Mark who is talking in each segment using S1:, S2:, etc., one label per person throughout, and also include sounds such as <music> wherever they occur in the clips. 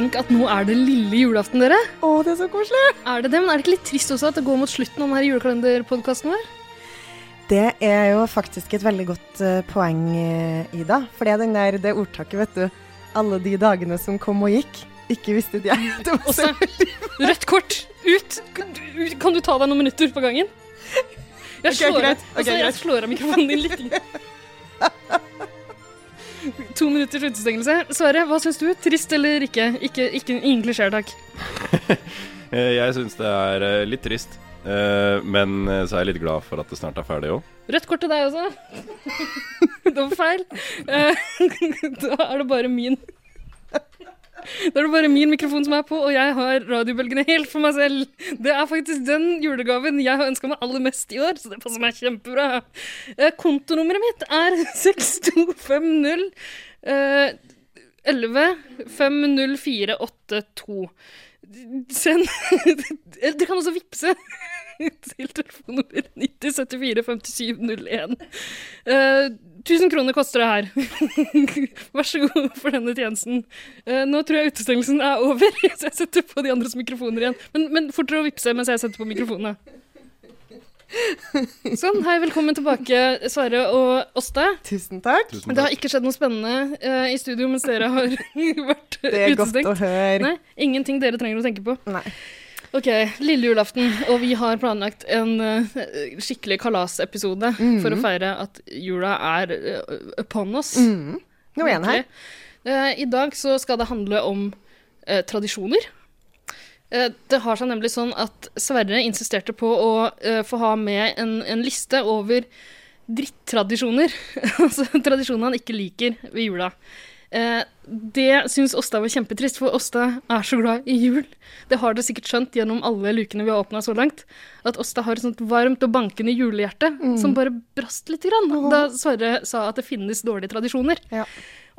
S1: tenk at nå er det lille julaften, dere.
S2: Å, det er så koselig!
S1: Er det det? Men er det ikke litt trist også at det går mot slutten av denne julekalenderpodkasten vår?
S2: Det er jo faktisk et veldig godt eh, poeng, eh, Ida. For det er den der, det ordtaket, vet du. Alle de dagene som kom og gikk, ikke visste de Det var så
S1: rødt kort ut. Kan du ta deg noen minutter på gangen? <laughs> Jeg slår,
S2: greit.
S1: av,
S2: Ok,
S1: altså, jeg slår av mikrofonen din litt. <laughs> To minutters utestengelse. Sverre, hva syns du? Trist eller ikke? ikke, ikke ingen klisjeer, takk. <laughs>
S3: Eh, Jeg syns det er eh, litt trist. Eh, Men så er jeg litt glad for at det snart er ferdig òg.
S1: Rødt kort til deg også. <laughs> Det var feil. <laughs> Da er det bare min Da er det bare min mikrofon som er på, og jeg har radiobølgene helt for meg selv. Det er faktisk den julegaven jeg har ønska meg aller mest i år, så det passer meg kjempebra. Eh, Kontonummeret mitt er <laughs> 6250 eh, 11 50482. Send <laughs> Dere kan også vippse til telefonnummer 9074 5701. Eh, 1000 kroner koster det her. <laughs> Vær så god for denne tjenesten. Uh, nå tror jeg utestengelsen er over, <laughs> så jeg setter på de andres mikrofoner igjen. Men, men fortere å vippse mens jeg setter på mikrofonene. Sånn, hei, velkommen tilbake, Sverre og Åste.
S2: Tusen takk.
S3: Tusen
S1: Det har ikke skjedd noe spennende uh, i studio mens dere har <laughs> vært utestengt.
S2: Det er godt å høre.
S1: Nei, ingenting dere trenger å tenke på.
S2: Nei.
S1: Ok, lille julaften, og vi har planlagt en uh, skikkelig kalasepisode for å feire at jula er uh, upon oss.
S2: Mhm. Nå er en her.
S1: Uh, I dag så skal det handle om uh, tradisjoner. Det har seg nemlig sånn at Sverre insisterte på å få ha med en, en liste over drittradisjoner. <laughs> altså tradisjoner han ikke liker ved jula. Eh, det syns Åsta var kjempetrist, for Åsta er så glad i jul. Det har dere sikkert skjønt gjennom alle lukene vi har åpna så langt. At Åsta har et sånt varmt og bankende julehjerte som bare brast litt grann, da Sverre sa at det finnes dårlige tradisjoner.
S2: Ja.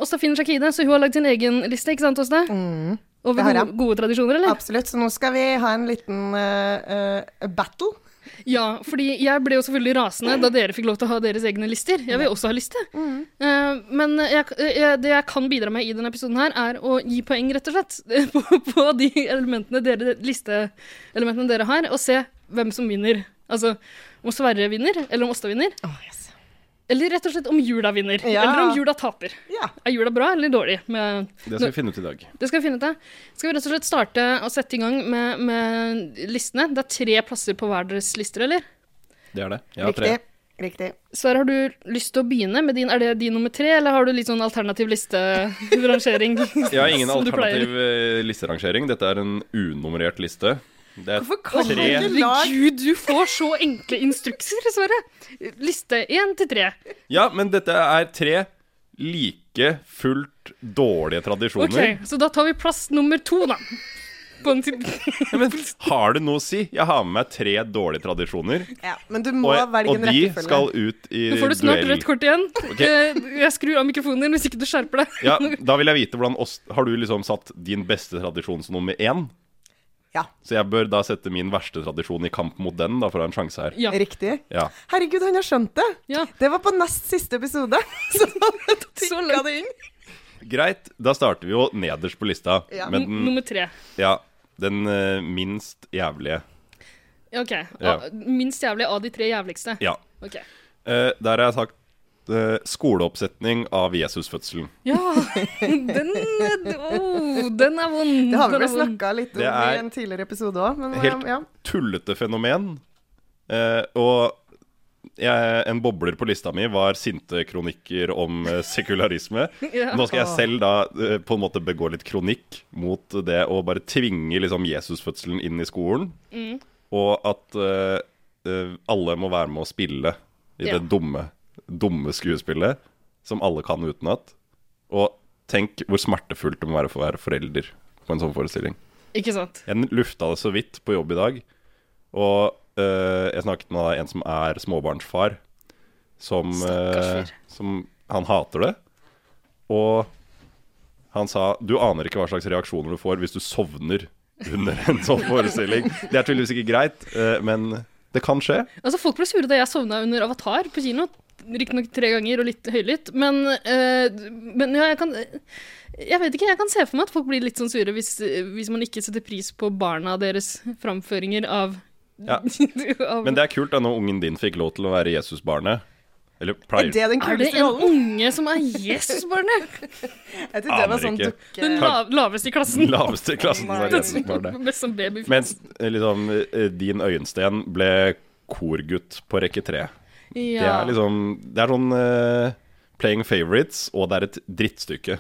S1: Åsta finner seg ikke i det, så hun har lagd sin egen liste, ikke sant, Åsta?
S2: Mm.
S1: Over gode, gode tradisjoner, eller?
S2: Absolutt. Så nå skal vi ha en liten uh, uh, battle.
S1: Ja, fordi jeg ble jo selvfølgelig rasende da dere fikk lov til å ha deres egne lister. Jeg vil også ha liste. Eh, men jeg, jeg, det jeg kan bidra med i denne episoden her, er å gi poeng, rett og slett, <laughs> på, på de elementene dere, listeelementene dere har, og se hvem som vinner. Altså om Sverre vinner, eller om Åsta vinner.
S2: Oh, yes.
S1: Eller rett og slett om jula vinner.
S2: Ja.
S1: Eller om jula taper.
S2: Ja.
S1: Er jula bra eller dårlig? Med,
S3: Det skal vi finne ut i dag.
S1: det skal vi finne ut av. Skal vi rett og slett starte å sette i gang med, med listene? Det er tre plasser på hver deres lister, eller?
S3: Det er det. Jeg har tre.
S2: Riktig. Riktig.
S1: Sverre, har du lyst til å begynne med din? Er det din nummer tre, eller har du litt sånn alternativ listerangering? <laughs>
S3: Jeg har ingen <laughs> alternativ eh, listerangering. Dette er en unummerert liste. Det er
S2: Hvorfor kan
S3: tre
S2: du ikke lage
S1: Herregud, du får så enkle instrukser, Sverre! Liste én til tre.
S3: Ja, men dette er tre like fullt dårlige tradisjoner.
S1: Ok, Så da tar vi plass nummer to, da. På en
S3: Ja, men har det noe å si? Jeg har med meg tre dårlige tradisjoner,
S2: Ja, men du må
S3: og,
S2: velge
S3: og de skal ut i
S1: Nå får du snart
S3: duell.
S1: rødt kort igjen.
S3: Ok.
S1: Eh, Jeg skrur av mikrofonen din hvis ikke du skjerper deg.
S3: Ja, da vil jeg vite hvordan Har du liksom satt din beste tradisjon som nummer én?
S2: Ja.
S3: Så jeg bør da sette min verste tradisjon i kamp mot den, da, for å ha en sjanse her.
S1: Ja.
S2: Riktig.
S3: Ja.
S2: Herregud, han har skjønt det!
S1: Ja.
S2: Det var på nest siste episode. <laughs> Så han <laughs> tikka det inn.
S3: Greit, da starter vi jo nederst på lista
S2: Ja.
S3: med den,
S1: Nummer tre.
S3: ja, den uh, minst jævlige.
S1: Ok.
S3: Ja.
S1: Minst jævlig av de tre jævligste.
S3: Ja.
S1: Okay.
S3: Uh, der har jeg sagt skoleoppsetning av Jesusfødselen.
S1: Ja, den, oh, den er vond.
S2: Det har vi vel snakka litt om i en tidligere episode òg, men
S3: Helt
S2: ja.
S3: tullete fenomen. Eh, og jeg, en bobler på lista mi var sinte kronikker om eh, sekularisme. <laughs>
S1: Ja.
S3: Nå skal jeg selv da eh, på en måte begå litt kronikk mot det å bare tvinge liksom Jesusfødselen inn i skolen.
S1: Mm.
S3: Og at eh, eh, alle må være med å spille i
S1: Ja.
S3: det dumme, dumme skuespillet som alle kan utenat. Og tenk hvor smertefullt det må være for å være forelder på en sånn forestilling.
S1: Ikke sant?
S3: Jeg lufta det så vidt på jobb i dag. Og eh, jeg snakket med en som er småbarnsfar, som, eh, som Han hater det. Og han sa du aner ikke hva slags reaksjoner du får hvis du sovner under en sånn forestilling. Det er tydeligvis ikke greit, eh, men det kan skje.
S1: Altså, Folk ble sure da jeg sovna under Avatar på kino. Riktignok tre ganger og litt høylytt, men, uh, men ja, jeg kan Jeg vet ikke, jeg kan se for meg at folk blir litt sånn sure hvis, hvis man ikke setter pris på barna deres framføringer av,
S3: Ja. <laughs>
S1: av
S3: Men det er kult da når ungen din fikk lov til å være Jesusbarnet. Eller
S2: Er det den
S1: Er det en
S2: rollen?
S1: unge som er Jesusbarnet? <laughs>
S2: Jeg trodde det var sånn dukke...
S1: Den lav, laveste i klassen.
S3: Laveste i klassen var Jesusbarnet.
S1: Best som baby.
S3: Mens eh, liksom, eh, din Øyensten ble korgutt på rekke tre. Det er liksom Det er sånn uh, playing favorites, og det er et drittstykke.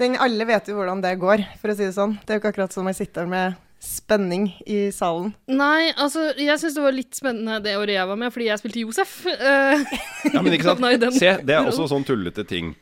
S2: Den, alle vet jo hvordan det går, for å si det sånn. Det er jo ikke akkurat som jeg sitter med spenning i salen.
S1: Nei, altså, jeg syns det var litt spennende det året jeg var med, fordi jeg spilte Josef. Uh,
S3: Ja, men ikke <laughs> sant? Se, det er også sånn tullete ting.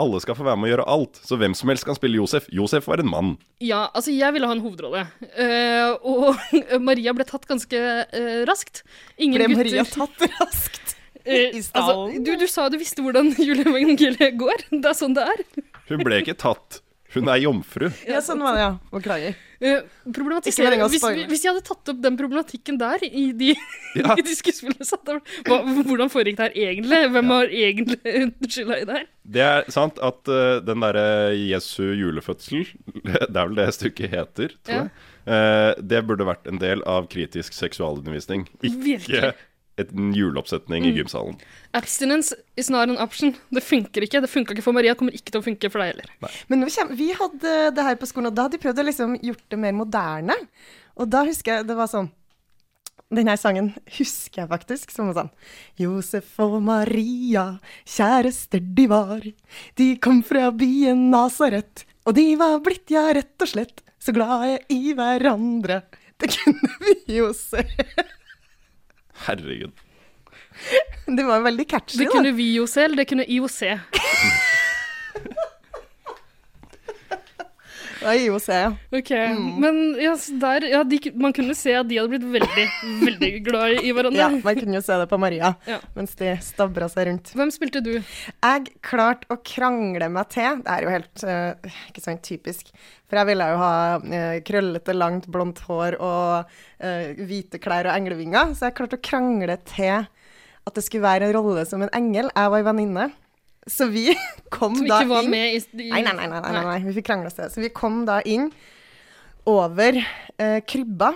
S3: Alle skal få være med å gjøre alt, så hvem som helst kan spille Josef. Josef var en mann.
S1: ja, altså, jeg ville ha en hovedrolle. Uh, og <laughs> Maria ble tatt ganske uh, raskt. Ingen
S2: Ble
S1: gutter
S2: Maria tatt <laughs> raskt i
S1: altså, du, du sa du visste hvordan <laughs> juleevangeliet går. Det er sånn det er.
S3: Hun ble ikke tatt. Hun er jomfru.
S2: Ja, sånn var det, ja. Beklager. Uh, meningen å
S1: hvis, hvis jeg hadde tatt opp den problematikken der i de,
S3: Ja. <laughs>
S1: i de skuespillene hva, Hvordan foregikk det her egentlig? Hvem har egentlig <laughs> skylda i det her?
S3: Det er sant at uh, den derre Jesu julefødsel, <laughs> det er vel det stykket heter, tror
S1: Ja.
S3: jeg, uh, det burde vært en del av kritisk seksualundervisning. Ikke
S1: Virkelig.
S3: En juleoppsetning i gymsalen.
S1: Abstinence is not an option. Det funker ikke. Det funka ikke for Maria, kommer ikke til å funke for deg heller.
S2: Men nå kjem- vi hadde det her på skolen, og da hadde de prøvd å liksom gjort det mer moderne. Og da husker jeg det var sånn Den her sangen husker jeg faktisk som var sånn Josef og Maria, kjærester de var. De kom fra byen Nasaret, og de var blitt, ja, rett og slett, så glade i hverandre. Det kunne vi jo se.
S3: Herregud.
S2: Det var veldig catchy, da.
S1: Det
S2: da.
S1: kunne vi jo se, eller det kunne IOC.
S2: Det var IOC, ja.
S1: Ok,
S2: Mm.
S1: Men ja, der, ja, de, man kunne se at de hadde blitt veldig, veldig glad i hverandre.
S2: ja. Man kunne jo se det på Maria
S1: Ja.
S2: mens de stabra seg rundt.
S1: Hvem spilte du?
S2: Jeg klarte å krangle meg til. Det er jo helt uh, ikke sånn typisk. For jeg ville jo ha uh, krøllete, langt, blondt hår og uh, hvite klær og englevinger. Så jeg klarte å krangle til at det skulle være en rolle som en engel. Jeg var ei venninne. Så vi <laughs> kom
S1: Som
S2: da
S1: ikke var
S2: inn
S1: med i, i
S2: Nei, nei, nei, nei, nei, nei. vi fikk krangle oss til det. Så vi kom da inn over eh, krybba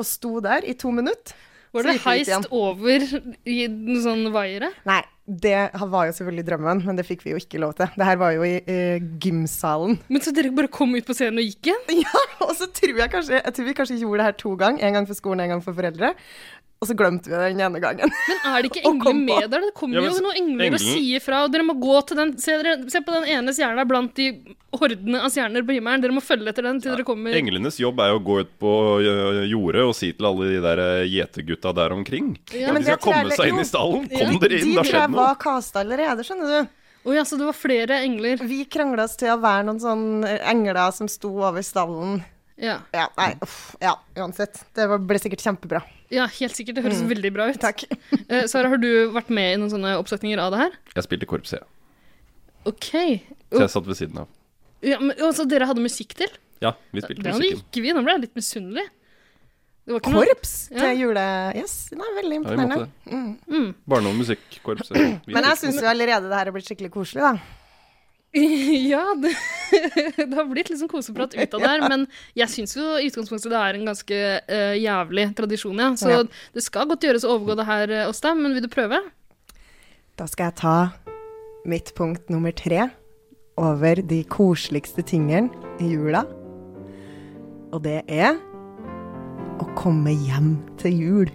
S2: og sto der i to minutter.
S1: Var det heist over i noen sånn vaiere?
S2: Nei, det var jo selvfølgelig drømmen, men det fikk vi jo ikke lov til. Det her var jo i eh, gymsalen.
S1: Men så dere bare kom ut på scenen og gikk igjen? <laughs>
S2: Ja, og så tror jeg kanskje Jeg tror vi kanskje gjorde det her to ganger. En gang for skolen, en gang for foreldre. Og så glemte vi det den ene gangen.
S1: Men er det ikke <laughs> engler med der? Det kommer
S3: Ja, men
S1: jo noen engler og sier fra, og dere må gå til den Se, dere, se på den ene stjerna blant de hordene av stjerner på himmelen. Dere må følge etter den til dere kommer
S3: Englenes jobb er jo å gå ut på jordet og si til alle de der ø, gjetergutta der omkring.
S1: Ja,
S2: men
S3: de skal komme seg inn
S2: jo.
S3: i stallen.
S1: Ja.
S3: Kom dere inn,
S2: De
S3: det har
S2: tror jeg
S3: skjedd noe.
S2: var kasta allerede, skjønner du.
S1: Å ja, så det var flere engler.
S2: Vi krangla oss til å være noen sånne engler som sto over stallen.
S1: Ja,
S2: Ja, nei, uff, ja, uansett. Det var, ble sikkert kjempebra.
S1: ja helt sikkert. Det høres veldig bra ut.
S2: Mm. <laughs> Takk.
S1: Eh, Sara, har du vært med i noen sånne oppsetninger av det her?
S3: Jeg spilte korps, jeg.
S1: OK.
S3: Så jeg satt ved siden av.
S1: Ja, men, altså, dere hadde musikk til?
S3: Ja, vi spilte
S1: Det hadde
S3: musikken.
S1: ikke vi. Nå ble jeg litt misunnelig. Det var ikke noe-
S2: Korps
S1: Ja.
S2: til jule... Yes, det er veldig
S3: Ja, vi måtte
S2: imponerende.
S3: det.
S1: Mm.
S3: Barne- og musikkorps.
S2: Men jeg syns jo allerede det her er blitt skikkelig koselig, da. <laughs>
S1: Ja, det, <laughs> det har blitt litt sånn koseprat ut av det her, men jeg syns jo i utgangspunktet det er en ganske uh, jævlig tradisjon, ja. Så
S2: Ja.
S1: det skal godt gjøres å overgå det her, eh, Åsta, men vil du prøve?
S2: Da skal jeg ta mitt punkt nummer tre over de koseligste tingene i jula. Og det er å komme hjem til jul.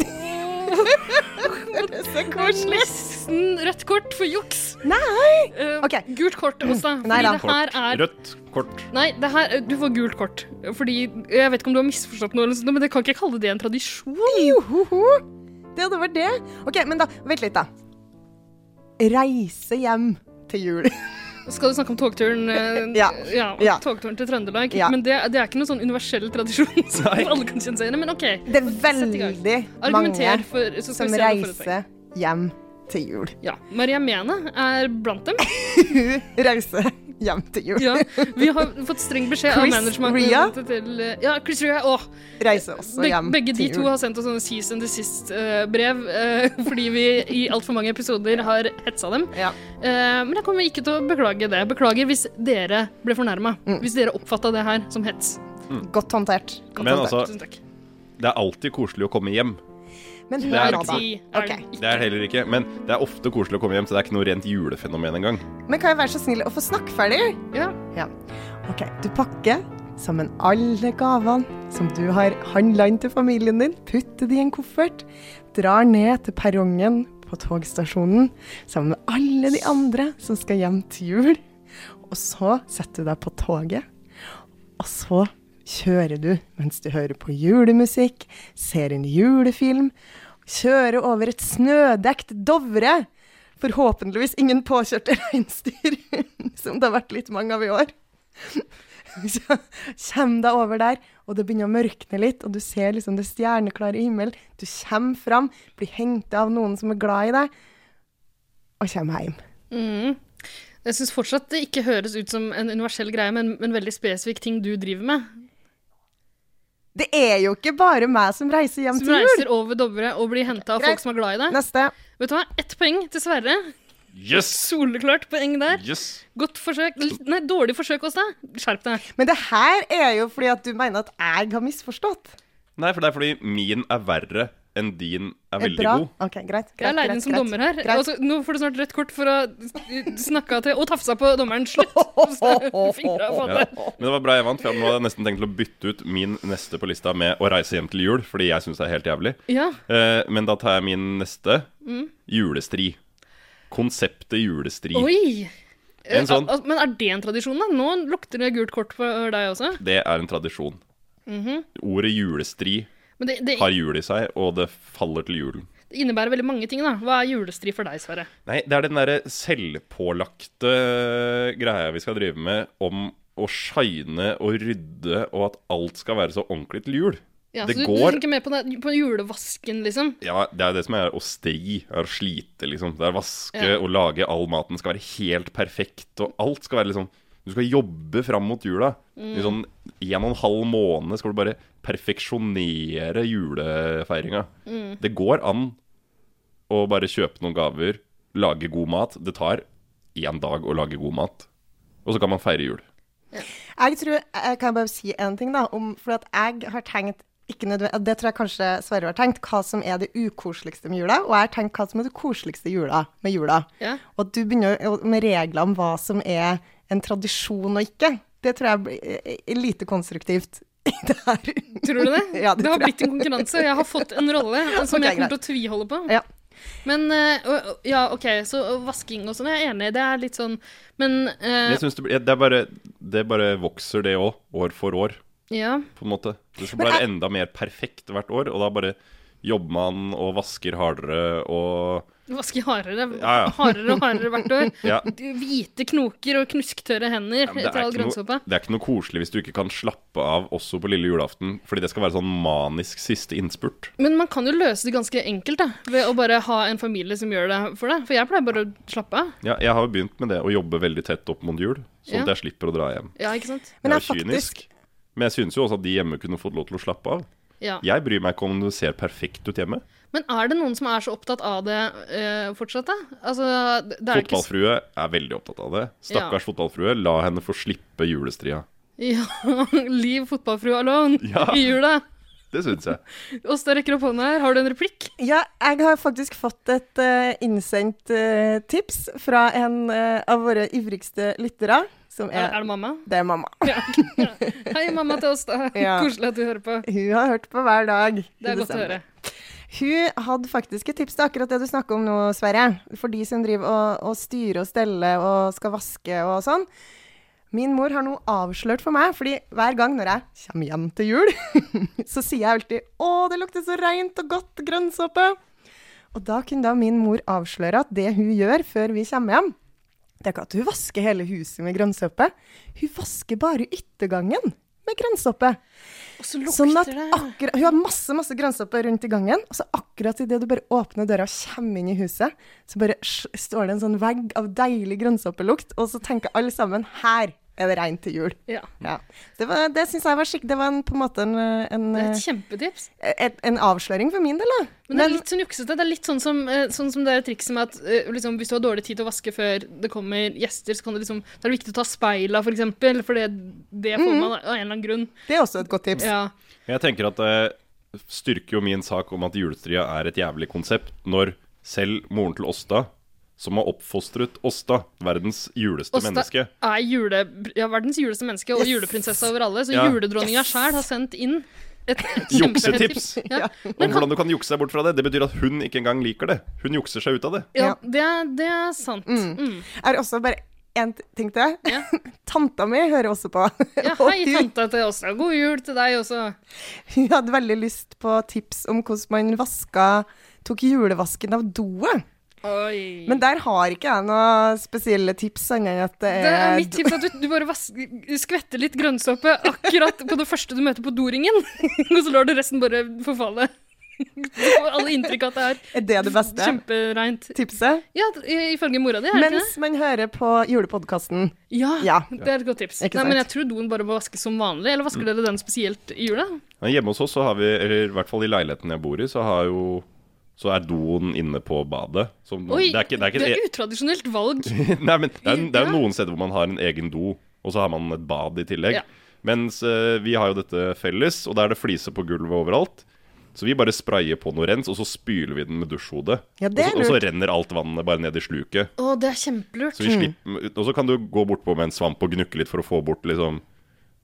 S2: <laughs> det er så koselig.
S1: Nesten rødt kort for juks.
S2: Nei!
S1: Uh,
S2: okay.
S1: Gult kort, <clears throat> også.
S2: Nei
S1: Fordi
S2: da.
S1: det her er
S3: Rødt kort.
S1: Nei, det her, du får gult kort. Fordi Jeg vet ikke om du har misforstått noe, men jeg kan ikke kalle det en tradisjon.
S2: Johoho! Det hadde vært det. Ok, men da, vent litt, da. Reise hjem til jul. <laughs>
S1: Skal du snakke om togturen ja.
S2: Ja. Ja.
S1: Togturen til Trøndelag.
S2: Ja.
S1: Men det, det er ikke noen sånn universell tradisjon <laughs> som alle kan kjenne seg igjen i. Men OK.
S2: Det er veldig mange
S1: for,
S2: som reiser hjem til jul.
S1: Ja. Maria Mene er blant dem. <laughs>
S2: Hun reiser hjem til jul.
S1: Ja, vi har fått streng beskjed av
S2: Chris
S1: management
S2: Ria?
S1: til Ja, Chris Ria. Åh,
S2: Reiser også hjem til jul
S1: begge de to har sendt oss sånne cease and desist-brev eh, <laughs> fordi vi i altfor mange episoder har hetsa dem.
S2: Ja.
S1: Uh, men jeg kommer ikke til å beklage det. Beklager hvis dere ble fornærma.
S2: Mm.
S1: Hvis dere oppfatta det her som hets.
S2: Godt håndtert. Godt
S3: Men
S2: håndtert.
S3: altså, Det er alltid koselig å komme hjem.
S2: Men
S3: det er
S2: nå, da.
S1: Si er det
S3: er heller ikke. Men det er ofte koselig å komme hjem, så det er ikke noe rent julefenomen engang.
S2: Men kan jeg være så snill å få snakke ferdig?
S1: Ja.
S2: Ja. OK. Du pakker sammen alle gavene som du har handla inn til familien din, putter de i en koffert, drar ned til perrongen på togstasjonen sammen med alle de andre som skal hjem til jul. Og så setter du deg på toget, og så kjører du mens du hører på julemusikk, ser en julefilm, kjører over et snødekt Dovre. Forhåpentligvis ingen påkjørte reinsdyr, <laughs> som det har vært litt mange av i år. <laughs> Så Kjem deg over der, og det begynner å mørkne litt, og du ser liksom det stjerneklare himmel. Du kommer fram, blir hengt av noen som er glad i deg, og kommer hjem.
S1: Mm. Jeg syns fortsatt det ikke høres ut som en universell greie, men en veldig spesifikk ting du driver med.
S2: Det er jo ikke bare meg som reiser hjem
S1: Som
S2: til jul.
S1: reiser over Dovre og blir henta av folk som er glad i deg.
S2: Neste.
S1: Vet du hva? Ett poeng til Sverre.
S3: Yes!
S1: Soleklart poeng der.
S3: Yes!
S1: Godt forsøk. Nei, dårlig forsøk hos deg. Skjerp deg.
S2: Men det her er jo fordi at du mener at jeg har misforstått.
S3: Nei, for det er fordi min er verre enn din er
S2: Er
S3: veldig
S2: bra?
S3: god.
S2: Ok, greit. greit
S1: Jeg er inn
S2: greit,
S1: som
S2: greit.
S1: dommer her.
S2: Greit.
S1: Altså, nå får du snart rødt kort for å snakke til og tafsa på dommeren. Slutt! <laughs> Fingra
S3: Ja. Men det var bra jeg vant, for nå hadde jeg nesten tenkt til å bytte ut min neste på lista med å reise hjem til jul, fordi jeg syns det er helt jævlig.
S1: Ja.
S3: Eh, men da tar jeg min neste.
S1: Mm.
S3: Julestri. Konseptet julestri.
S1: Oi!
S3: En sånn.
S1: Eh, al- Men er det en tradisjon, da? Nå lukter det gult kort for deg også.
S3: Det er en tradisjon.
S1: Mhm.
S3: Ordet julestri
S1: det, det,
S3: har jul i seg, og det faller til julen.
S1: det innebærer veldig mange ting, da. Hva er julestri for deg, Sverre?
S3: Nei, det er den derre selvpålagte greia vi skal drive med om å shine og rydde, og at alt skal være så ordentlig til jul.
S1: Ja,
S3: Det
S1: så du, du tenker mer på, den, på julevasken, liksom?
S3: Ja, det er det som er å stri, er å slite, liksom. Det er å vaske
S1: Ja.
S3: og lage all maten skal være helt perfekt, og alt skal være liksom Du skal jobbe fram mot jula.
S1: Mm.
S3: I sånn en og en halv måned skal du bare perfeksjonere julefeiringa.
S1: Mm.
S3: Det går an å bare kjøpe noen gaver, lage god mat. Det tar én dag å lage god mat, og så kan man feire jul.
S2: Jeg tror, jeg kan bare si en ting da, om, for at jeg har tenkt, ikke nødvendig, det tror jeg kanskje Sverre har tenkt, hva som er det ukoseligste med jula, og jeg har tenkt hva som er det koseligste jula, med jula.
S1: Ja.
S2: Og at du begynner med regler om hva som er en tradisjon og ikke. Det tror jeg blir eh, lite konstruktivt <laughs> det.
S1: Tror du det? <laughs>
S2: Ja, det
S1: det har blitt en konkurranse. Jeg har fått en rolle <laughs> som
S2: okay,
S1: jeg kommer til å tviholde på.
S2: Ja.
S1: Men å- Ja, OK, så vasking og sånn, jeg er enig. Det er litt sånn Men eh,
S3: Jeg synes det, det, er bare, det bare vokser, det òg, år for år.
S1: ja.
S3: på en måte. Det skal
S2: Men
S3: enda mer perfekt hvert år, og da bare jobber man og vasker hardere og
S1: Vaske hardere,
S3: Ja, ja.
S1: hardere og hardere hvert år. <laughs>
S3: Ja.
S1: Hvite knoker og knusktørre hender
S3: Ja,
S1: etter
S3: er
S1: all
S3: ikke
S1: grønnsåpa.
S3: det er ikke noe koselig hvis du ikke kan slappe av også på lille julaften, fordi det skal være sånn manisk siste innspurt.
S1: Men man kan jo løse det ganske enkelt da, ved å bare ha en familie som gjør det for deg. For jeg pleier bare å slappe av.
S3: Ja, jeg har jo begynt med det, å jobbe veldig tett opp mot jul, sånn
S1: Ja.
S3: at jeg slipper å dra hjem.
S1: Ja, ikke sant?
S2: Men
S3: det er jo kynisk. Men jeg synes jo også at de hjemme kunne fått lov til å slappe av.
S1: Ja.
S3: Jeg bryr meg ikke om det ser perfekt ut hjemme.
S1: Men er det noen som er så opptatt av det uh, fortsatt, da? Altså, er ikke
S3: Fotballfrue er veldig opptatt av det. Stakkars fotballfrue, la henne få slippe julestria.
S1: Ja, <laughs> Leave fotballfrue alone
S3: Ja.
S1: i jula.
S3: Det syns jeg. <laughs>
S1: Åsta rekker opp hånda her. Har du en replikk?
S2: Ja, jeg har faktisk fått et uh, innsendt uh, tips fra en uh, av våre ivrigste lyttere,
S1: Er,
S2: er
S1: er det mamma?
S2: Det er mamma.
S1: Ja. Hei, mamma til oss, da. <laughs>
S2: Ja.
S1: Koselig at du hører på.
S2: Hun har hørt på hver dag.
S1: Det er godt å høre.
S2: Hun hadde faktisk et tips til akkurat det du snakker om nå, Sverre. For de som driver og, og styrer og steller og skal vaske og sånn. Min mor har noe avslørt for meg, fordi hver gang når jeg kommer hjem til jul, <laughs> så sier jeg alltid 'Å, det lukter så reint og godt grønnsåpe'. Og da kunne da min mor avsløre at det hun gjør før vi kommer hjem, det er ikke at hun vasker hele huset med grønnsåpe. Hun vasker bare yttergangen med grønnsåpe.
S1: Og så lukter
S2: Sånn
S1: det.
S2: akkurat, Hun har masse masse grønnsåpe rundt i gangen, og så akkurat idet du bare åpner døra og kommer inn i huset, så bare står det en sånn vegg av deilig grønnsåpelukt. og så tenker alle sammen her er det til jul.
S1: Ja.
S2: Ja. Det, var- det syns jeg var skikk... Det var en, på en måte en, en,
S1: Det er et kjempetips.
S2: et, en avsløring for min del, da.
S1: Men det er litt sånn juksete. Det er litt sånn som, eh, sånn som det trikset med at eh, liksom, hvis du har dårlig tid til å vaske før det kommer gjester, så kan det liksom, da er det viktig å ta speila, for eksempel, for det, det får man av en eller annen grunn.
S2: det er også et godt tips.
S1: Ja.
S3: Jeg tenker at det styrker jo min sak om at julestria er et jævlig konsept, når selv moren til Åsta, som har oppfostret Åsta, verdens juleste
S1: Osta
S3: menneske
S1: er jule, ja, verdens juleste menneske og
S2: Yes.
S1: juleprinsesse over alle, så
S3: Ja.
S1: juledronninga
S2: Yes.
S1: sjæl har sendt inn et <laughs>
S3: Juksetips! <laughs>
S1: Ja.
S3: Om
S1: kan,
S3: hvordan du kan jukse deg bort fra det. Det betyr at hun ikke engang liker det. Hun jukser seg ut av det.
S1: ja, det, er- det er sant. Mm.
S2: Jeg har også bare én ting til.
S1: Ja. <laughs>
S2: Tanta mi hører også på.
S1: Ja, hei, tanta til Åsta. God jul til deg også.
S2: hun hadde veldig lyst på tips om hvordan man vaska Tok julevasken av doet.
S1: Oi.
S2: Men der har ikke jeg noen spesielle tips, annet enn at det er,
S1: Det er mitt tips at du, du bare vasker, skvetter litt grønnsåpe akkurat på det første du møter på doringen, <laughs> og så lar du resten bare forfalle. Du får alle inntrykk av at det er
S2: Er det det beste
S1: kjempereint.
S2: tipset?
S1: Ja, i- ifølge mora di, er det ikke
S2: Mens man hører på julepodkasten.
S1: Ja,
S2: Ja.
S1: det er et godt tips.
S2: Ikke
S1: Nei, men jeg tror doen bare må vaskes som vanlig. Eller vasker dere den spesielt i jula?
S3: Men hjemme hos oss så har vi, eller i hvert fall i leiligheten jeg bor i, så har jo så er doen inne på badet. Som,
S1: Oi,
S3: det er ikke, det er ikke
S1: det
S3: et
S1: er utradisjonelt valg. <laughs>
S3: Nei, men det er, det er jo noen steder hvor man har en egen do, og så har man et bad i tillegg.
S1: Ja.
S3: Mens uh, vi har jo dette felles, og da er det fliser på gulvet overalt. Så vi bare sprayer på noe rens, og så spyler vi den med dusjhodet.
S2: Ja, det er
S3: og, så, og så renner alt vannet bare ned i sluket.
S1: Å, det er kjempelurt.
S3: Så vi slipper, og så kan du gå bortpå med en svamp og gnukke litt for å få bort liksom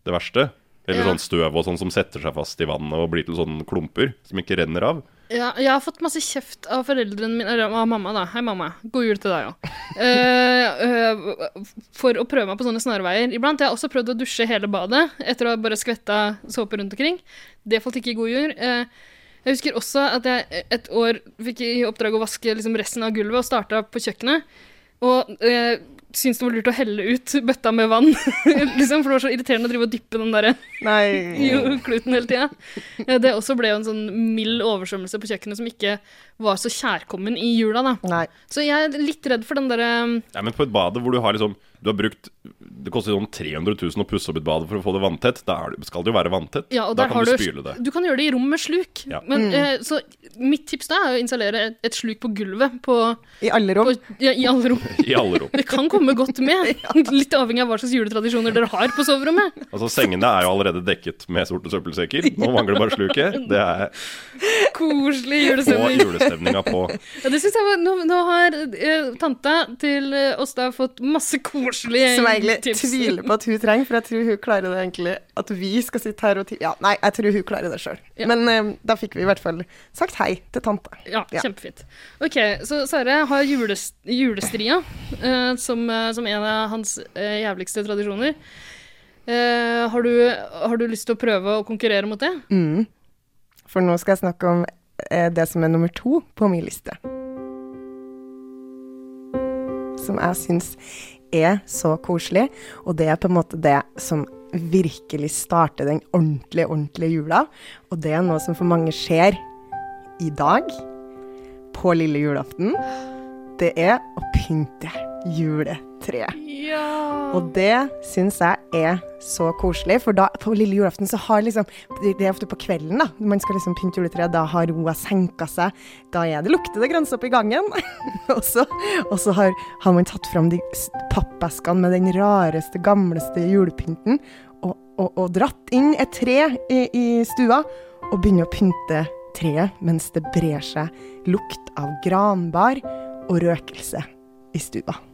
S3: det verste. Eller
S1: Ja.
S3: sånn støv og sånn som setter seg fast i vannet og blir til sånne klumper som ikke renner av.
S1: Ja, jeg har fått masse kjeft av foreldrene mine, eller av mamma, da. Hei, mamma. God jul til deg òg. <laughs> for å prøve meg på sånne snarveier iblant. Jeg har også prøvd å dusje hele badet etter å ha bare skvetta såpe rundt omkring. Det falt ikke i god jord. Uh, jeg husker også at jeg et år fikk i oppdrag å vaske liksom resten av gulvet og starta på kjøkkenet. Og eh, syntes det var lurt å helle ut bøtta med vann, <laughs> liksom, for det var så irriterende å drive og dyppe den der
S2: Nei. <laughs>
S1: kluten hele tida. Det også ble jo en sånn mild oversvømmelse på kjøkkenet som ikke var så kjærkommen i jula, da.
S2: Nei.
S1: Så jeg er litt redd for den derre
S3: Ja, men på et bade hvor du har liksom Du har brukt Det koster sånn 300 000 å pusse opp et bad for å få det vanntett. Da skal det jo være vanntett.
S1: Ja, og
S3: da
S1: der
S3: kan
S1: har
S3: du
S1: du
S3: spyle det.
S1: Du kan gjøre det i rom med sluk.
S3: Ja.
S1: Men, eh, så mitt tips da er å installere et, et sluk på gulvet på,
S2: I alle rom.
S1: på, ja, i alle rom. <laughs>
S3: I alle rom.
S1: Det kan komme godt med. <laughs> Litt avhengig av hva slags juletradisjoner dere har på soverommet.
S3: Altså Sengene er jo allerede dekket med sorte søppelsekker. Nå mangler bare sluket. Det er
S1: Koselig julestemning.
S3: Julestemninga på. <laughs>
S1: Ja, det synes jeg var, nå, nå har uh, tanta til oss da fått masse koselige tips.
S2: Som jeg egentlig tviler på at hun trenger, for jeg tror hun klarer det egentlig At vi skal sitte her og ti... Ja, nei, jeg tror hun klarer det sjøl.
S1: Ja.
S2: Men uh, da fikk vi i hvert fall sagt hei til tante.
S1: Ja,
S2: Ja.
S1: kjempefint. Ok, så Sverre har jules, julestria eh, som, eh, som en av hans eh, jævligste tradisjoner. Eh, har, du, har du lyst til å prøve å konkurrere mot det?
S2: Mm. For nå skal jeg snakke om eh, det som er nummer to på min liste. Som jeg syns er så koselig, og det er på en måte det som virkelig starter den ordentlige, ordentlige jula. Og det er noe som for mange skjer i dag, på lille julaften. Det er å pynte juletreet.
S1: Ja.
S2: Og det syns jeg er så koselig, for da på lille julaften så har liksom Det det er ofte på kvelden, da. Man skal liksom pynte juletreet. Da har roa senka seg. Da er det lukter det grønnsopp i gangen. <laughs> og så, og så har, har man tatt fram de pappeskene med den rareste, gamleste julepynten og, og, og dratt inn et tre i, i stua og begynner å pynte treet mens det brer seg lukt av granbar og røkelse i stua.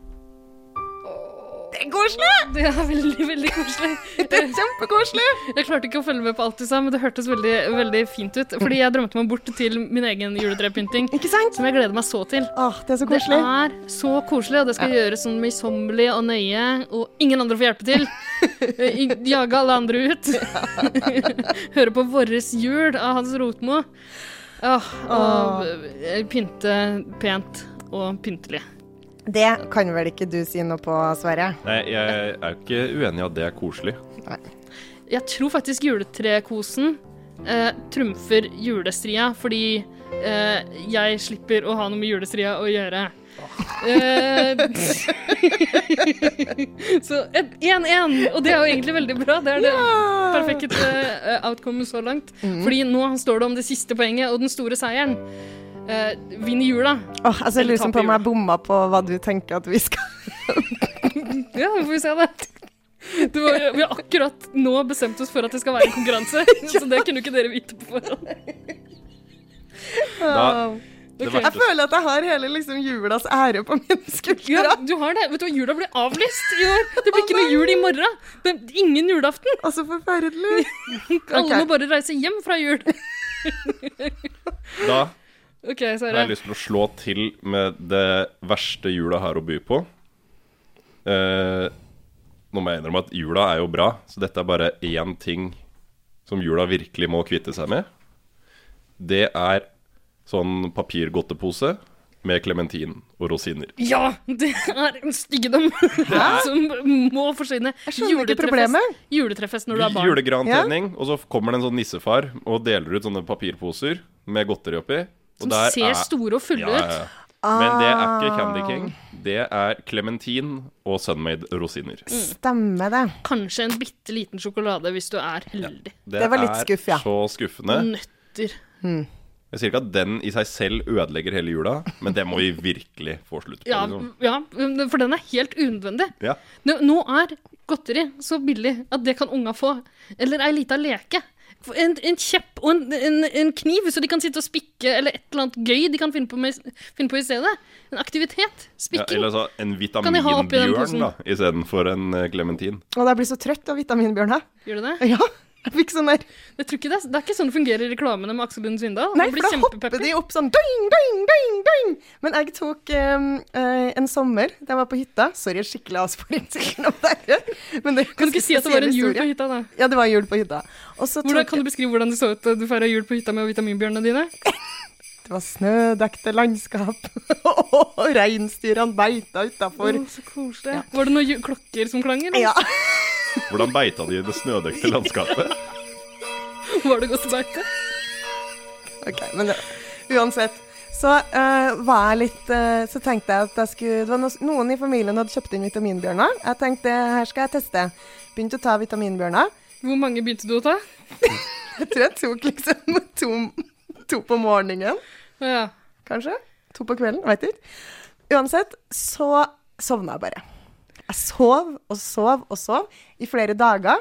S2: Det er koselig!
S1: Det er veldig, veldig koselig. <laughs>
S2: Det er kjempekoselig!
S1: Jeg klarte ikke å følge med på alt du sa, men det hørtes veldig, veldig fint ut. Fordi jeg drømte meg bort til min egen juletrepynting,
S2: Ikke sant?
S1: som jeg gleder meg så til.
S2: Åh, det er så
S1: Det
S2: koselig.
S1: er så koselig, og det skal gjøres sånn møysommelig og nøye, og ingen andre får hjelpe til. <laughs> Jage alle andre ut. <laughs> Høre på Vårres jul av Hans Rotmo. Åh, og Åh. pynte pent og pyntelig.
S2: Det kan vel ikke du si noe på, Sverre?
S3: Nei, jeg er jo ikke uenig i at det er koselig.
S1: Jeg tror faktisk juletrekosen eh, trumfer julestria, fordi eh, jeg slipper å ha noe med julestria å gjøre. Eh, <laughs> så 1-1, og det er jo egentlig veldig bra. Det er det perfekte outcome så langt. Fordi nå står det om det siste poenget og den store seieren. Uh, Vinner jula.
S2: Oh, altså, jeg lurer sånn på om jeg bomma på hva du tenker at vi skal <laughs>
S1: Ja, vi får se det. Det var, vi har akkurat nå bestemt oss for at det skal være en konkurranse, <laughs> så det kunne ikke dere vite på forhånd.
S3: Da, det
S2: Jeg føler at jeg har hele liksom julas ære på mine skuldre.
S1: Ja, du har det. Vet du hva, jula blir avlyst i år. Det blir ikke noe jul i morgen. Det ingen julaften.
S2: Altså forferdelig. <laughs>
S1: Alle
S2: okay.
S1: må bare reise hjem fra jul.
S3: Da
S1: OK,
S3: har jeg
S1: har
S3: lyst til å slå til med det verste jula har å by på. Eh, nå må jeg innrømme at jula er jo bra, så dette er bare én ting som jula virkelig må kvitte seg med. Det er sånn papirgodtepose med klementin og rosiner.
S1: Ja, det er en styggedom <laughs> som må forsvinne.
S2: Jeg skjønner ikke
S1: Juletrefest-
S2: problemet.
S1: Juletrefest når du er barn.
S3: Julegrantenning, og så kommer det en sånn nissefar og deler ut sånne papirposer med godteri oppi.
S1: Som
S3: der
S1: ser
S3: er-
S1: store og fulle
S3: Ja, ja,
S1: ut.
S3: Men det er ikke Candy King. Det er klementin og Sunmade rosiner.
S2: Stemmer det.
S1: Kanskje en bitte liten sjokolade hvis du er heldig.
S2: Det var litt skuff, ja.
S3: er så skuffende.
S1: Nøtter.
S3: Jeg sier ikke at den i seg selv ødelegger hele jula, men det må vi virkelig få slutt på.
S1: Ja,
S3: Liksom.
S1: ja, for den er helt unødvendig.
S3: Ja.
S1: Nå, nå er godteri så billig at det kan unga få. Eller ei lita leke. En, en kjepp og en, en, en kniv, så de kan sitte og spikke, eller et eller annet gøy de kan finne på, med, finne på i stedet. En aktivitet.
S3: Ja, eller så en vitaminbjørn da, istedenfor en eh, klementin.
S2: Og jeg blir så trøtt av vitaminbjørn her.
S1: Gjør du det?
S2: Ja, jeg fikk sånn der
S1: Jeg tror ikke det, er- det er ikke sånn det fungerer i reklamene med Aksel Lund Svindal.
S2: Nei, for da hopper de opp sånn doing, doing, doing, doing. Men jeg tok um, uh, en sommer da jeg var på hytta. Sorry, skikkelig avsporing. Men det
S1: Kan du ikke si at det var en jul på hytta, da?
S2: Ja, det var jul på hytta.
S1: Hvordan, kan du beskrive hvordan det så ut da du feira jul på hytta med vitaminbjørnene dine? <laughs>
S2: Det var snødekte landskap, <laughs> og reinsdyrene beita utafor.
S1: Oh, så koselig. Var det noen klokker som klang, eller?
S2: Ja.
S3: Hvordan beita de i det snødekte landskapet? <laughs>
S1: Var det godt beite?
S2: Ok, men det, uansett. Så uh, var jeg litt uh, Så tenkte jeg at jeg skulle Det var no, noen i familien hadde kjøpt inn vitaminbjørner. Jeg tenkte her skal jeg teste. Begynte å ta vitaminbjørner.
S1: Hvor mange begynte du å ta? <laughs>
S2: Jeg tror jeg tok liksom <laughs> to, to på morgenen,
S1: Ja.
S2: kanskje. To på kvelden, veit ikke. Uansett, så sovna jeg bare. Jeg sov og sov og sov i flere dager.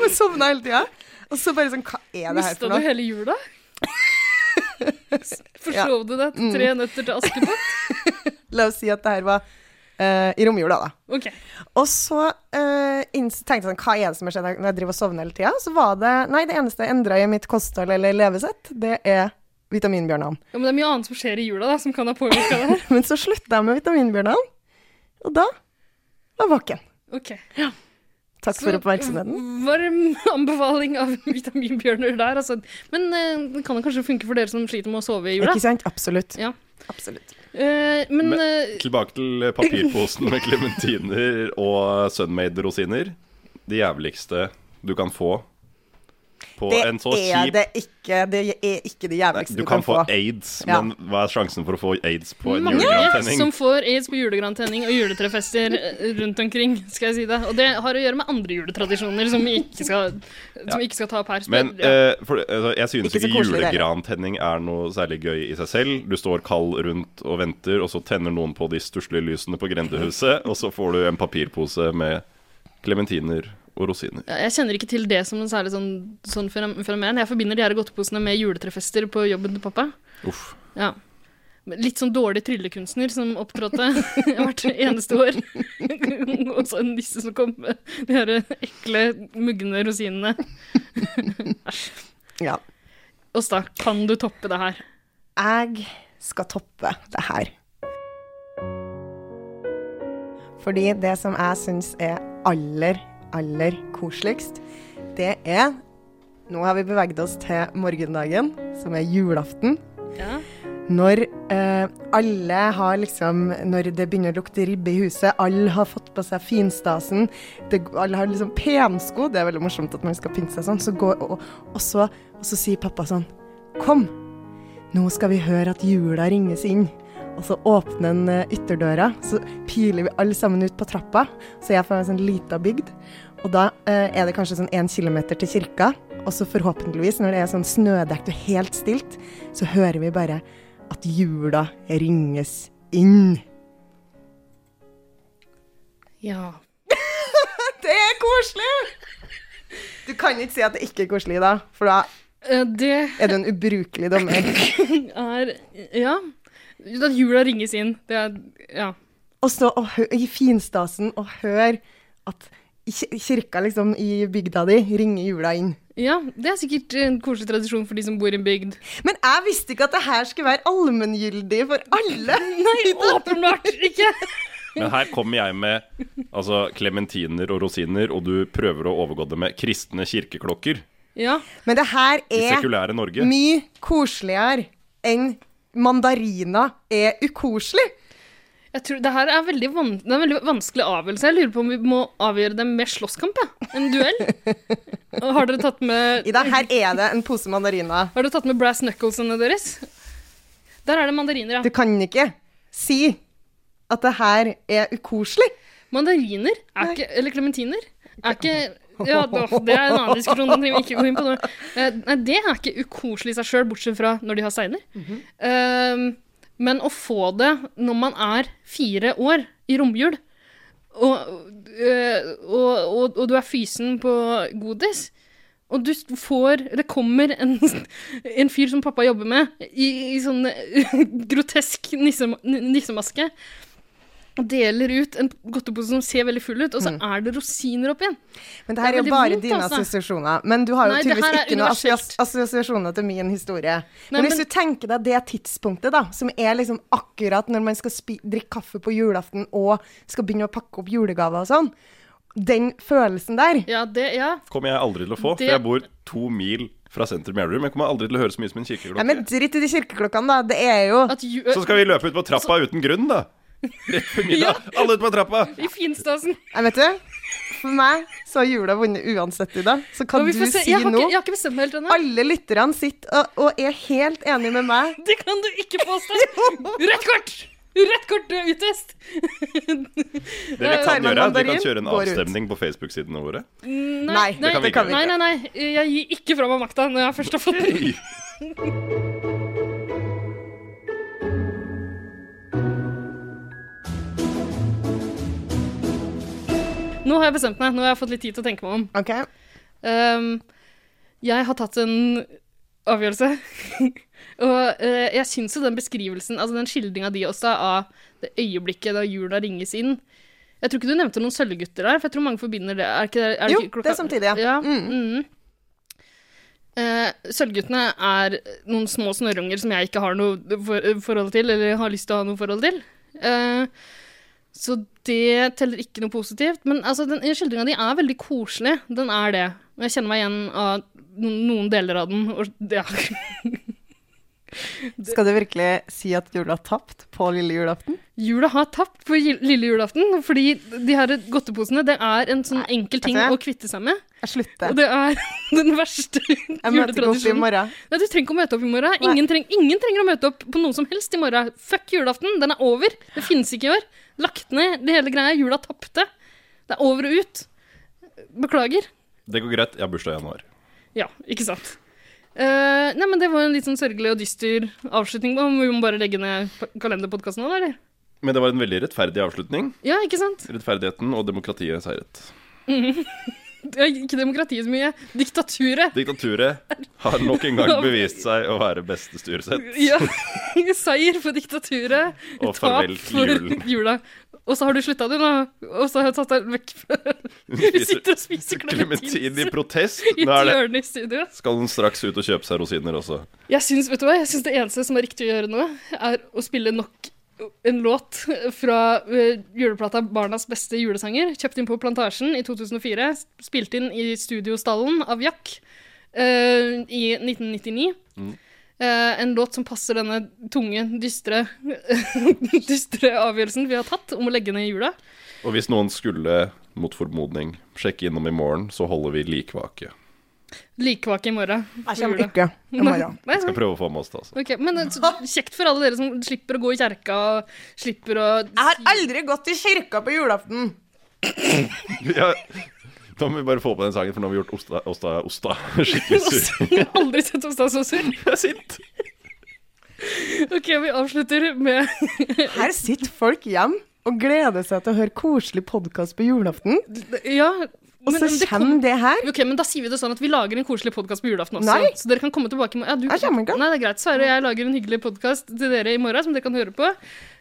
S2: Jeg sovna hele tida. Og så bare sånn Hva er det her for
S1: Mista
S2: for
S1: du hele jula? <laughs> Forslov du deg til tre nøtter til Askepott? <laughs>
S2: La oss si at det her var uh, i romjula, da.
S1: Ok.
S2: Og så uh, tenkte jeg sånn, hva er det som har skjedd når jeg driver og sovner hele tida? Så var det Nei, det eneste jeg endra i mitt kosthold eller levesett, det er vitaminbjørnene.
S1: Ja, men det er mye annet som skjer i jula da, som kan ha påvirka det. <laughs>
S2: Men så slutta jeg med vitaminbjørnene, og da var jeg våken.
S1: Ok.
S2: Takk for oppmerksomheten.
S1: Varm anbefaling av <laughs> vitaminbjørner der, altså. Men uh, det kan jo kanskje funke for dere som sliter med å sove i jula.
S2: Ikke sant? Absolutt.
S1: Ja.
S2: Absolutt.
S1: Uh, men
S3: Men-
S1: eh,
S3: Tilbake til papirposen med klementiner og Sunmade rosiner. De jævligste du kan få på
S2: Det
S3: en så
S2: er
S3: kjip
S2: det ikke. Det er ikke det
S3: Nei,
S2: jævligste
S3: Du kan få aids,
S2: Ja.
S3: men hva er sjansen for å få aids på en
S1: mange
S3: julegrantenning?
S1: som får aids på julegrantenning og juletrefester eh, rundt omkring, skal jeg si det. Og det har å gjøre med andre juletradisjoner som vi ikke skal, som ja. ikke skal ta opp her.
S3: Men
S1: uh,
S3: eh, for, altså, jeg synes
S2: Ikke
S3: ikke, julegrantenning er noe særlig gøy i seg selv. Du står kald rundt og venter, og så tenner noen på de stusslige lysene på grendehuset, og så får du en papirpose med klementiner og rosiner.
S1: Jeg kjenner ikke til det som en særlig sånn, sånn fenom- fenomen. Jeg forbinder de her godteposene med juletrefester på jobben til pappa.
S3: Uff.
S1: Ja. Litt sånn dårlig tryllekunstner som opptrådte <laughs> hvert eneste år. <laughs> Og så en nisse som kom med de her ekle, mugne rosinene. <laughs>
S2: Ja.
S1: Åsta, kan du toppe det her?
S2: Jeg skal toppe det her. Fordi det som jeg syns er aller, aller koseligst, det er Nå har vi beveget oss til morgendagen, som er julaften.
S1: Ja.
S2: når eh, alle har liksom Når det begynner å lukte ribbe i huset, alle har fått på seg finstasen, det, alle har liksom pensko Det er veldig morsomt at man skal pynte seg sånn. Så går, og, og, så, og så sier pappa sånn Kom, nå skal vi høre at jula ringes inn. Og så åpner han eh, ytterdøra, så piler vi alle sammen ut på trappa. Så jeg får en sånn lita bygd. Og da eh, er det kanskje sånn én kilometer til kirka. Og så forhåpentligvis, når det er sånn snødekt og helt stilt, så hører vi bare at jula ringes inn.
S1: Ja. <laughs>
S2: Det er koselig! Du kan ikke si at det ikke er koselig da, for da
S1: Eh, Det
S2: er du en ubrukelig dommer. <laughs>
S1: er Ja. At jula ringes inn. Det er Ja.
S2: Og stå og hø i finstasen og høre at kirka liksom i bygda di ringer jula inn.
S1: Ja, det er sikkert en koselig tradisjon for de som bor i en bygd.
S2: Men jeg visste ikke at det her skulle være allmenngyldig for alle. <laughs>
S1: Nei, åpenbart ikke! <laughs>
S3: Men her kommer jeg med altså klementiner og rosiner, og du prøver å overgå det med kristne kirkeklokker
S1: Ja.
S2: Men det her er mye koseligere enn mandariner er ukoselig.
S1: Jeg tror Det her er veldig, van det er en veldig vanskelig avgjørelse. Jeg lurer på om vi må avgjøre det med slåsskamp. Ja. En duell. <laughs> Har dere tatt med
S2: Ida, her er det en pose mandariner.
S1: Har dere tatt med brass knucklesene deres? Der er det mandariner, ja.
S2: Du kan ikke si at det her er ukoselig.
S1: Mandariner er ikke Eller klementiner er ikke ja, Det er en annen diskusjon. Den ikke gå inn på nå. Eh, Nei, det er ikke ukoselig i seg sjøl, bortsett fra når de har steiner. Eh, men å få det når man er fire år i romjul, og, eh, og, og, og du er fysen på godis og du får Det kommer en, en fyr som pappa jobber med, i, i sånn eh, <laughs> grotesk nissem, nissemaske. Og deler ut en godtepose som ser veldig full ut, og så er det rosiner oppi den.
S2: Men det her
S1: Det er
S2: er jo bare
S1: vondt,
S2: dine
S1: altså.
S2: assosiasjoner. Men du har jo
S1: Nei,
S2: tydeligvis ikke noen assosiasjoner til min historie.
S1: Nei,
S2: men hvis
S1: men-
S2: du tenker deg det tidspunktet, da, som er liksom akkurat når man skal spi drikke kaffe på julaften og skal begynne å pakke opp julegaver og sånn, den følelsen der
S1: Ja, det, ja.
S3: kommer jeg aldri til å få,
S1: Det-
S3: for jeg bor to mil fra sentrum i Elverum. Jeg kommer aldri til å høre så mye som en
S2: Nei,
S3: Ja,
S2: men dritt i de kirkeklokkene, da. Det er jo
S1: At ju,
S3: Så skal vi løpe ut på trappa uten grunn, da. Rett før middag. Alle ut på trappa.
S1: I finstasen.
S2: Jeg vet du, for meg så har jula vunnet uansett i dag. Så kan du
S1: se-
S2: si
S1: jeg,
S2: nå
S1: ikke, jeg har ikke bestemt meg helt ennå.
S2: Alle lytterne sitter og, og er helt enige med meg.
S1: Det kan du ikke påstå! Rødt kort! Rødt kort, du er utvist!
S3: Det vi kan gjøre, er at vi kan kjøre en avstemning på Facebook-sidene våre.
S2: Nei,
S3: det kan vi
S2: ikke.
S1: Nei, nei, nei. Jeg gir ikke fra meg makta når jeg først har fått den. Nå har jeg bestemt meg. Nå har jeg fått litt tid til å tenke meg om.
S2: OK.
S1: Um, jeg har tatt en avgjørelse. <laughs> og uh, jeg syns jo den beskrivelsen, altså den skildringa di også av det øyeblikket da jula ringes inn Jeg tror ikke du nevnte noen sølvgutter der, for jeg tror mange forbinder det. Er ikke, er det
S2: Jo,
S1: klokka-
S2: det er samtidig, ja.
S1: ja.
S2: Mm.
S1: Mm. Uh, Sølvguttene er noen små snørrunger som jeg ikke har noe for, forhold til, eller har lyst til å ha noe forhold til. Eh, så det teller ikke noe positivt. Men altså, den skildringa di er veldig koselig. Den er det. Og jeg kjenner meg igjen av noen, deler av den. Og ja. <laughs>
S2: Skal du virkelig si at jula har tapt på lille julaften?
S1: Jula har tapt på lille julaften, fordi de her godteposene det er en sånn enkel ting å kvitte seg med.
S2: Jeg slutter.
S1: Og det er <laughs> den verste juletradisjonen. Nei, du trenger ikke å møte opp i morgen. Ingen, treng, ingen trenger å møte opp på noe som helst i morgen. Fuck julaften, den er over. Det finnes ikke i år. Lagt ned det hele greia. Jula tapte. Det er over og ut. Beklager.
S3: Det går greit. Jeg har bursdag i januar.
S1: Ja, ikke sant. Uh, nei, men Det var en litt sånn sørgelig og dyster avslutning. Vi må bare legge ned kalenderpodkasten nå, eller?
S3: Men det var en veldig rettferdig avslutning.
S1: Ja, ikke sant?
S3: Rettferdigheten og demokratiet seiret. <laughs>
S1: Det er ikke demokratiet så mye. Diktaturet.
S3: Diktaturet har nok en gang <laughs> bevist seg å være beste styresett.
S1: Ja. <laughs> Seier for diktaturet.
S3: Og farvel til julen. <laughs>
S1: jula. Og så har du slutta, du, nå. Og så har jeg tatt deg vekk Vi sitter og spiser
S3: Klementin i protest.
S1: i et hjørne i studio.
S3: skal hun straks ut og kjøpe seg rosiner også.
S1: Jeg syns, vet du hva, jeg syns det eneste som er riktig å gjøre nå, er å spille nok en låt fra eh, juleplata 'Barnas beste julesanger', kjøpt inn på Plantasjen i 2004, spilt inn i studiostallen av Jack uh, i 1999. Eh, en låt som passer denne tunge, dystre, <laughs> dystre avgjørelsen vi har tatt om å legge ned jula.
S3: Og hvis noen skulle, mot formodning, sjekke innom i morgen, så holder vi likvake.
S1: Likvake i morgen.
S2: Jeg kommer ikke i morgen.
S1: Jeg
S3: Skal prøve å få med oss det, altså.
S1: ok, Men så <laughs> kjekt for alle dere som slipper å gå i kjerka og slipper å
S2: Jeg har aldri gått i kirka på julaften. <laughs>
S3: Ja, da må vi bare få på den sangen, for nå har vi gjort Osta, Osta, Osta skikkelig <laughs> sur.
S1: Jeg har aldri sett Osta så sur.
S3: Jeg er sint.
S1: Ok, vi avslutter med
S2: Her sitter folk hjemme og gleder seg til å høre koselig podkast på julaften.
S1: Ja,
S2: Og så
S1: det kom-
S2: det her.
S1: Ok, men Da sier vi det sånn at vi lager en koselig podkast på julaften også.
S2: Nei.
S1: Så dere kan komme tilbake. Ja, du-. Nei, det er greit. Sverre og jeg lager en hyggelig podkast til dere i morgen som dere kan høre på.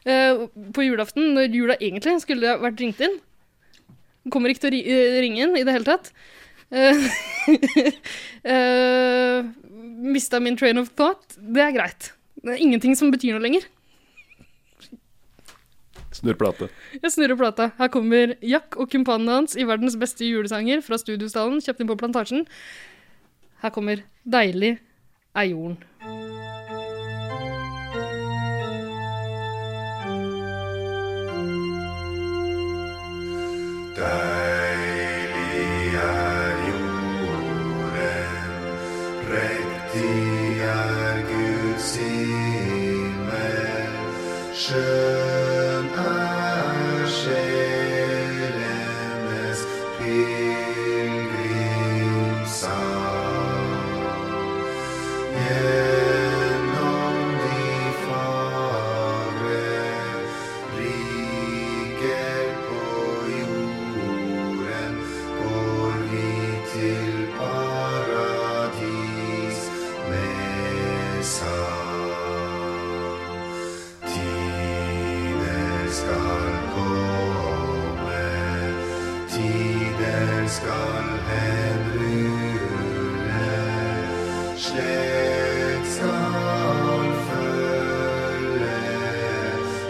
S1: Uh, på julaften, når jula egentlig skulle ha vært ringt inn. Kommer ikke til å eh, ringe inn i det hele tatt. <laughs> Uh, mista min train of thought. Det er greit. Det er ingenting som betyr noe lenger.
S3: Snurr plate.
S1: Jeg snurrer plata. Her kommer Jack og kumpanene hans i verdens beste julesanger fra Studiostallen, kjøpt inn på Plantasjen. Her kommer Deilig er jorden.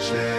S4: share.